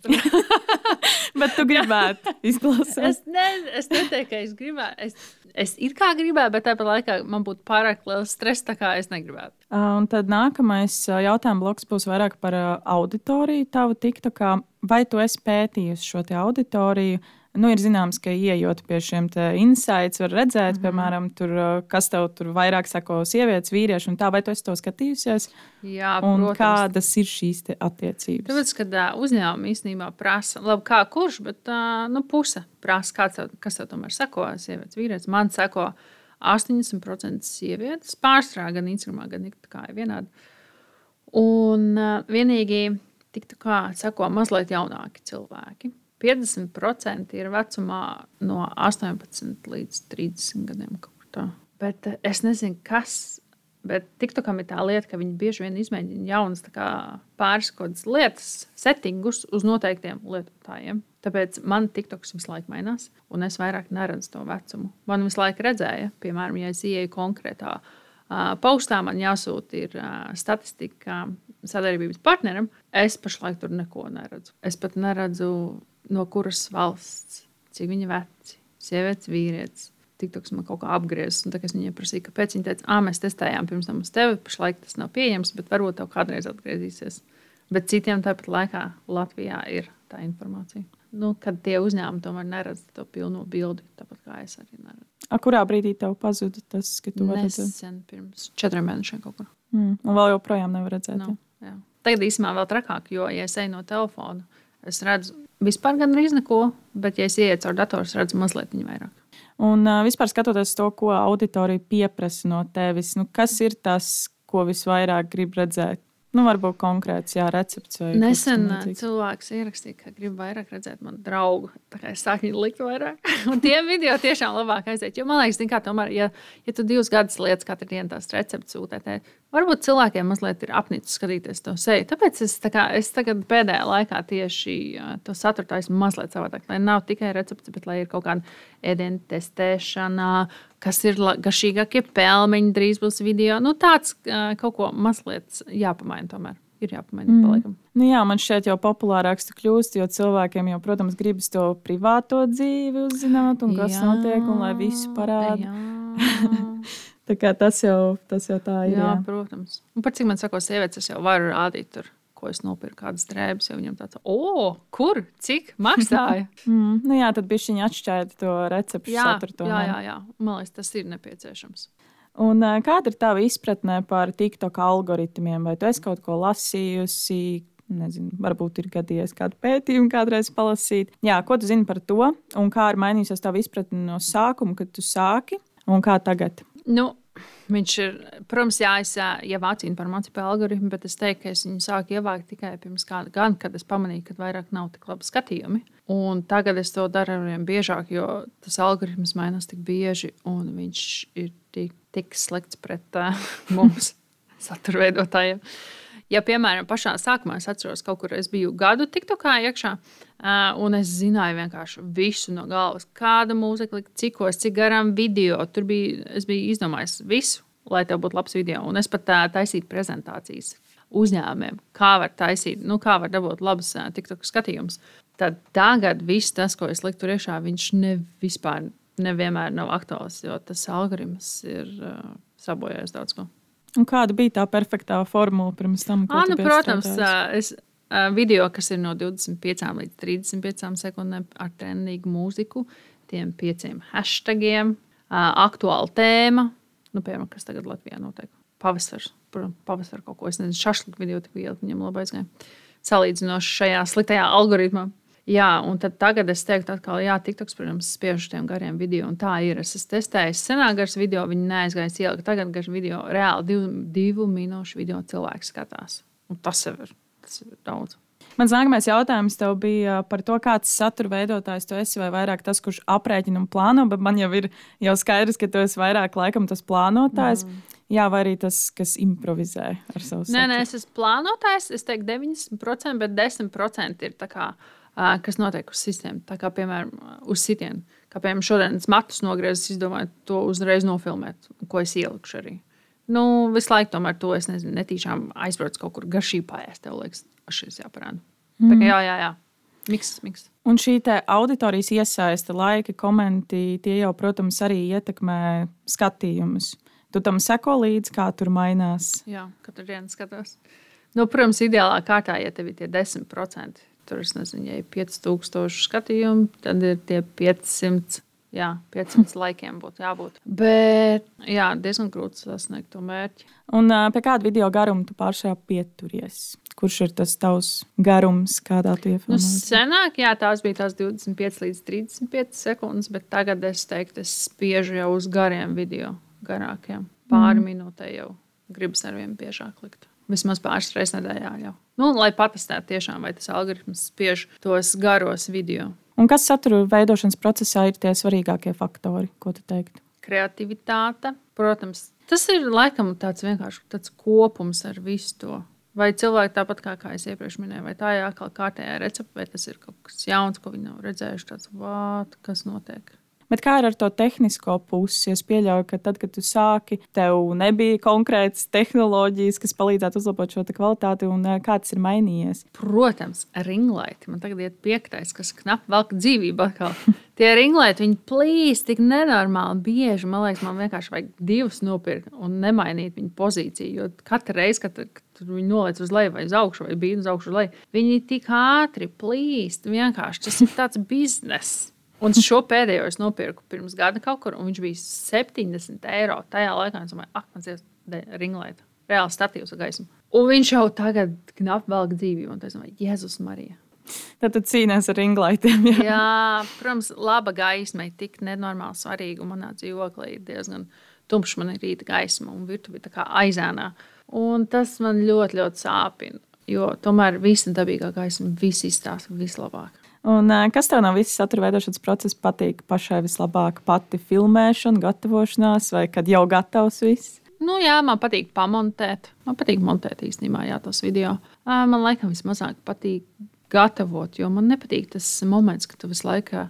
<laughs> Bet tu gribētu <laughs> izklausīties. es, ne, es neteiktu, ka es gribētu. Es, es ir kā gribētu, bet tāpat laikā man būtu pārāk liels stress, tā kā es negribētu. Un tad nākamais jautājums bloks būs vairāk par auditoriju. Tavu tiktu, kā vai tu esi pētījusi šo auditoriju? Nu, ir zināms, ka ieejot pie šiem insights, var redzēt, mm -hmm. piemēram, tur, kas tev tur vairāk sako, sievietes, vīrieši, un tā, vai tu esi to skatījusies? Jā, un protams. kādas ir šīs attiecības? Tāpēc, kad uh, uzņēmumi īstenībā prasa, labi, kā kurš, bet uh, nu, puse prasa, kāds tev, kas tev tomēr sako, sievietes, vīrietis. Man sako 80% sievietes, pārstrādā gan Instagramā, gan kā ir vienādi. Un uh, vienīgi tik tā kā sako mazliet jaunāki cilvēki. 50% ir vecumā no 18 līdz 30 gadiem. Bet eh, es nezinu, kas. Bet TikTokam ir tā lieta, ka viņi bieži vien izmēģina jaunas pāris kādas lietas, settingus uz noteiktiem lietotājiem. Tāpēc man TikToks visu laiku mainās, un es vairāk neredzu to vecumu. Man visu laiku redzēja, piemēram, ja es ieeju konkrētā postā, man jāsūta ir statistika sadarbības partneram. Es pašlaik tur neko neredzu. Es pat neredzu no kuras valsts, cik viņi veci, sievietes, vīrietis. TikToks man kaut kā apgriezis. Tad es viņai prasīju, kāpēc. Viņa teica, ah, mēs testējām pirms tam uz tevi. Pašlaik tas nav pieejams, bet varbūt tev kādreiz atgriezīsies. Bet citiem tāpat laikā Latvijā ir tā informācija. Nu, kad tie uzņēmumi tomēr neredz to pilno bildi, tāpat kā es arī neredzu. A, kurā brīdī tev pazuda tas, ka tu vari redzēt? Nesen, pirms četriem mēnešiem kaut kur. Mm, un vēl joprojām nevar redzēt. No, jā. Tagad īstenībā vēl trakāk, jo, ja es eju no telefona, es redzu vispār gandrīz neko, bet, ja es ieietu caur datoru, redzu mazliet vairāk. Un uh, vispār skatoties to, ko auditorija pieprasa no tevis, nu, kas ir tas, ko visvairāk grib redzēt? Nu, varbūt konkrēts jā, recepts. Nesen cilvēks ierakstīja, ka grib vairāk redzēt manu draugu. Es sāku viņu likt vairāk. <laughs> Un tie video tiešām labāk aiziet. Jo man liekas, ka tomēr, ja, ja tu divus gadus lietas katru dienu tās receptes sūtēt, Varbūt cilvēkiem mazliet ir apnicis skatīties to seju. Tāpēc es, tā kā, es tagad pēdējā laikā tieši to saturu taisnu mazliet savādāk. Lai nav tikai recepte, bet lai ir kaut kāda ēdienu testēšana, kas ir garšīgākie pelmeņi, drīz būs video. Nu, tāds kaut ko mazliet jāpamaina tomēr. Ir jāpamaina. Mm. Nu jā, man šķiet, jau populārāks tu kļūsti, jo cilvēkiem jau, protams, gribas to privāto dzīvi uzzināt, un kas jā, notiek, un lai visu parāda. <laughs> Tas jau, tas jau tā ir. Jā, jā. protams. Un par cik man saka, sievietes, es jau varu rādīt, tur, ko es nopirku, kādas drēbes. Viņam tāds, o, kur, cik maksāja? <laughs> mm, nu jā, tad bija viņa atšķaida to recepti. Jā, saturu, jā, jā, jā. Man liekas, tas ir nepieciešams. Un, kāda ir tava izpratne par TikTok algoritmiem? Vai tu esi kaut ko lasījusi? Nezinu, varbūt ir gadījies kādu pētījumu, kādreiz palasīt. Jā, ko tu zini par to? Un kā ir mainījusies tava izpratne no sākuma, kad tu sāki, un kā tagad? Nu, Viņš ir, protams, jā, es ievācu informāciju par algoritmu, bet es teiktu, ka es viņu sāku ievākt tikai pirms kāda gada, kad es pamanīju, ka vairāk nav tik labi skatījumi. Un tagad es to daru ar vien biežāk, jo tas algoritms mainās tik bieži, un viņš ir tik, tik slikts pret uh, <laughs> mums, satura veidotājiem. Ja, piemēram, pašā sākumā es atceros, kaut kur es biju gadu TikTokā iekšā, uh, un es zināju vienkārši visu no galvas, kāda mūzika, cikos, cik garām video. Tur bija, es biju izdomājis visu, lai tev būtu labs video. Un es pat uh, taisīju prezentācijas uzņēmumiem, kā var taisīt, nu, kā var dabūt labus uh, TikTok skatījumus. Tad tagad viss tas, ko es liktu iekšā, viņš ne vispār nevienmēr nav aktuāls, jo tas algoritms ir uh, sabojājis daudz ko. Un kāda bija tā perfektā formula pirms tam? À, nu, protams, es, video, kas ir no 25 līdz 35 sekundēm ar trendīgu mūziku, tiem pieciem hashtagiem, aktuāla tēma, nu, piemēram, kas tagad Latvijā notiek. Pavasars, pavasars kaut ko, es nezinu, šašliku video tik viegli viņam labi aizgāja. Salīdzinoši šajā sliktajā algoritmā. Jā, un tagad es teiktu, ka, jā, TikToks, protams, spiež uz tiem gariem video, un tā ir. Es esmu testējis senāk gars video, viņi neaizgāja ielikt. Tagad gars video, reāli divu, divu minūšu video cilvēks skatās. Un tas jau ir, tas ir daudz. Mans nākamais jautājums tev bija par to, kāds satura veidotājs tu esi, vai vairāk tas, kurš aprēķina un plāno, bet man jau ir jau skaidrs, ka tu esi vairāk laikam tas plānotājs. Mm. Jā, vai arī tas, kas improvizē ar savu saturu. Nē, nē, es esmu plānotājs. Es teiktu, 90%, bet 10% ir tā kā kas notiek uz sistēmu. Tā kā, piemēram, uz sitienu. Kā, piemēram, šodien es matus nogriezu, izdomāju to uzreiz nofilmēt, ko es ielikšu arī. Nu, visu laiku tomēr to es nezinu, netīšām aizbraucu kaut kur garšīgi pāriest. Tev liekas, šis jāparāda. Mm. Tā kā jā, jā, jā. Miks, miks. Un šī auditorijas iesaiste, laika komenti, tie jau, protams, arī ietekmē skatījumus. Tu tam seko līdzi, kā tur mainās. Jā, katru dienu skatos. Nu, protams, ideālā kārtā, ja tev ir tie 10%, tur es nezinu, ja ir 5000 skatījumu, tad ir tie 500. Jā, 500 laikiem būtu jābūt. Bet jā, diezgan grūti sasniegt to mērķi. Un pie kāda video garuma tu pāršā pieturies? Kurš ir tas tavs garums, kādā tu iefilmēji? Nu, senāk, jā, tās bija tās 25 līdz 35 sekundes, bet tagad es teiktu, es spiežu jau uz gariem video, garākiem. Pāri mm. minūtē jau gribas ar vien biežāk likt. Vismaz pāris reizes nedēļā jau. Nu, lai patestētu, tiešām, vai tas algoritms spiež tos garos video. Un kas satura veidošanas procesā ir tie svarīgākie faktori, ko tu teiktu? Kreativitāte, protams, tas ir laikam tāds vienkārši tāds kopums ar visu to. Vai cilvēki tāpat kā, kā es iepriekš minēju, vai tā ir atkal kārtējā recepte, vai tas ir kaut kas jauns, ko viņi nav redzējuši, tāds vārds, kas notiek. Bet kā ar to tehnisko pusi? Es pieļauju, ka tad, kad tu sāki, tev nebija konkrētas tehnoloģijas, kas palīdzētu uzlabot šo kvalitāti, un kā tas ir mainījies. Protams, ringlighti. Man tagad ir piektais, kas knapi velk dzīvību atkal. <laughs> Tie ringlighti, viņi plīst tik nenormāli bieži. Man liekas, man vienkārši vajag divus nopirkt un nemainīt viņu pozīciju. Jo katru reizi, kad, kad viņi noliec uz leju vai uz augšu, vai bija uz augšu, leju, viņi tik ātri plīst. Vienkārši tas ir tāds bizness. Un šo pēdējo es nopirku pirms gada kaut kur, un viņš bija 70 eiro. Tajā laikā es domāju, ak, man ir ringlēta, reāli statīvs ar gaismu. Un viņš jau tagad knapi velk dzīvību, un es domāju, Jēzus Marija. Tad tu cīnījies ar ringlaitiem. Jā. jā, protams, laba gaisma ir tik nenormāli svarīga. Manā dzīvoklī ir diezgan tumšs, man ir rīta gaisma un virtuve tā kā aizēnā. Un tas man ļoti, ļoti sāpina. Jo tomēr visa dabīgā gaisma viss izstāsta vislabāk. Un, kas tev no visas satura veidošanas procesa patīk pašai vislabāk? Pati filmēšana, gatavošanās, vai kad jau gatavs viss? Nu, jā, man patīk pamontēt. Man patīk montēt īstenībā jā, tos video. Man laikam vismazāk patīk gatavot, jo man nepatīk tas moments, kad tu visu laiku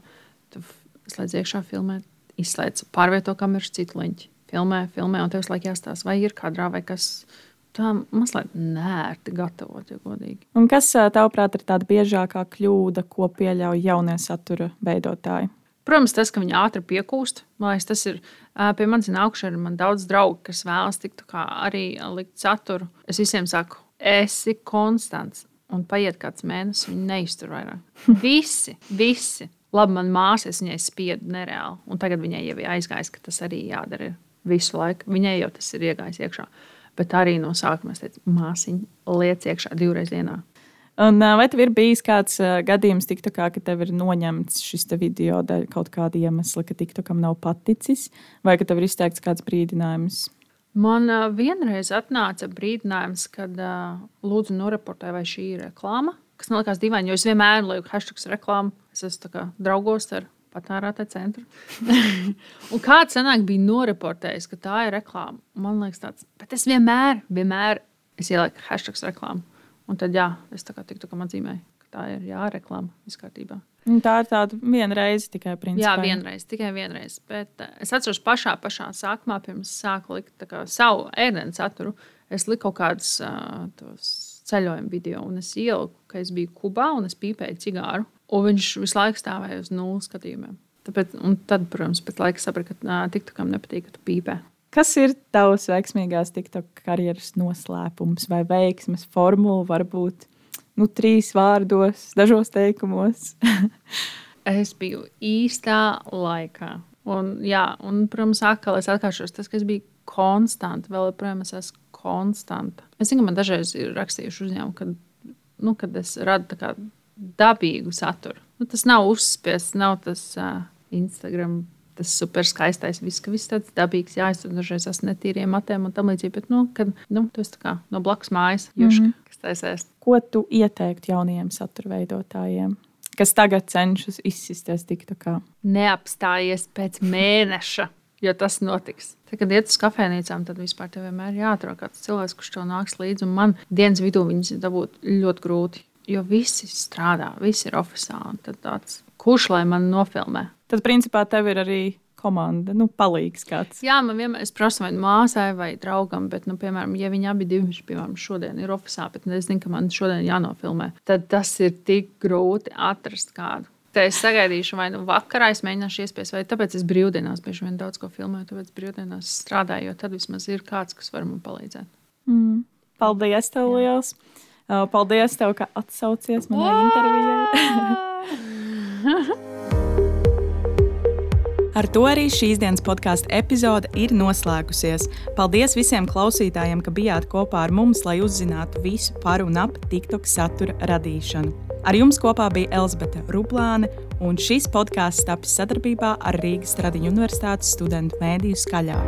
slēdz iekšā filmēt, izslēdz pārvieto kameras citu leņķi. Filmē, filmē, un tev visu laiku jāstāsta, vai ir kadrā vai kas cits tā mazliet nērti gatavot, ja godīgi. Un kas, tavuprāt, ir tāda biežākā kļūda, ko pieļauj jaunie satura veidotāji? Protams, tas, ka viņi ātri piekūst, liekas, tas ir pie manis augšā. Ir man daudz draugu, kas vēlas tikt arī likt saturu. Es visiem saku, esi konstants. Un paiet kāds mēnesis, viņa neiztur vairāk. <laughs> Visi, visi. Labi, man māsas viņai spiedu nereāli. Un tagad viņai jau ir aizgājis, ka tas arī jādara visu laiku. Viņai jau tas ir iegājis iekšā. Bet arī no sākuma es teicu, māsiņa, liec iekšā divreiz dienā. Un, vai tev ir bijis kāds gadījums, TikTokā, ka tev ir noņemts šis video dēļ kaut kāda iemesla, ka TikTokam nav paticis, vai ka tev ir izteikts kāds brīdinājums? Man vienreiz atnāca brīdinājums, kad lūdzu noreportē, vai šī ir reklāma. Kas man liekas dīvaini, jo es vienmēr lieku hashtag reklāmu. Es esmu draugos ar patērētāju centru. <laughs> un kāds senāk bija noreportējis, ka tā ir reklāma. Man liekas, tāds, bet es vienmēr, vienmēr ielieku hashtag reklāmu. Un tad, jā, es tā kā tiktu, ka man zīmēja, ka tā ir jāreklāma viskārtībā. Tā ir tāda viena reize tikai. Principā. Jā, vienreiz, tikai vienreiz. Bet uh, es atceros pašā, pašā sākumā, pirms sāku likt kā, savu ēdienas saturu, es liku kaut kādus uh, ceļojumu video, un es ieliku, ka es biju Kubā un es pīpēju cigāru. Un viņš visu laiku stāvēja uz nulles skatījumiem. Tāpēc, tad, protams, pēc laika sapratu, ka TikTokam nepatīk, ka tu pīpē. Kas ir tavs veiksmīgās TikTok karjeras noslēpums vai veiksmes formula? Varbūt nu, trīs vārdos, dažos teikumos. <laughs> es biju īstā laikā. Un, jā, un, protams, atkal es atkāršos, tas, kas bija konstanti, vēl joprojām es esmu konstanta. Es zinu, ka man dažreiz ir rakstījuši uzņēmumi, kad, nu, kad es radu dabīgu saturu. Nu, tas nav uzspiests, nav tas uh, Instagram. Tas super skaistais, viss, ka viss tāds dabīgs, jāiztur dažreiz ar netīriem matiem un tam līdzīgi. Bet, nu, kad nu, tas kā no blakus mājas, juška, mm -hmm. kas taisēs. Ko tu ieteiktu jauniem satura veidotājiem? Kas tagad cenšas izsisties tik tā kā? Neapstājies pēc mēneša jo tas notiks. Tad, kad iet uz kafejnīcām, tad vispār tev vienmēr jāatrod kāds cilvēks, kurš tev nāks līdzi. Un man dienas vidū viņas dabūt ļoti grūti jo visi strādā, visi ir oficiāli. Tad tāds, kurš lai man nofilmē? Tad, principā, tev ir arī komanda, nu, palīgs kāds. Jā, man vienmēr ir prasa vai māsai vai draugam, bet, nu, piemēram, ja viņi abi divi, piemēram, šodien ir oficiāli, bet es zinu, ka man šodien jānofilmē, tad tas ir tik grūti atrast kādu. Te es sagaidīšu, vai nu vakarā es mēģināšu iespējas, vai tāpēc es brīvdienās bieži vien daudz ko filmēju, tāpēc brīvdienās strādāju, jo tad vismaz ir kāds, kas var man palīdzēt. Mm. Paldies, tev liels! Jā. Paldies, tev, ka atsaucies manai intervijai. <laughs> Ar to arī šīs dienas podkāstu epizode ir noslēgusies. Paldies visiem klausītājiem, ka bijāt kopā ar mums, lai uzzinātu visu par un ap TikTok satura radīšanu. Ar jums kopā bija Elzbieta Ruplāne, un šis podkāsts tapis sadarbībā ar Rīgas Tradiņu Universitātes studentu mēdīju skaļā.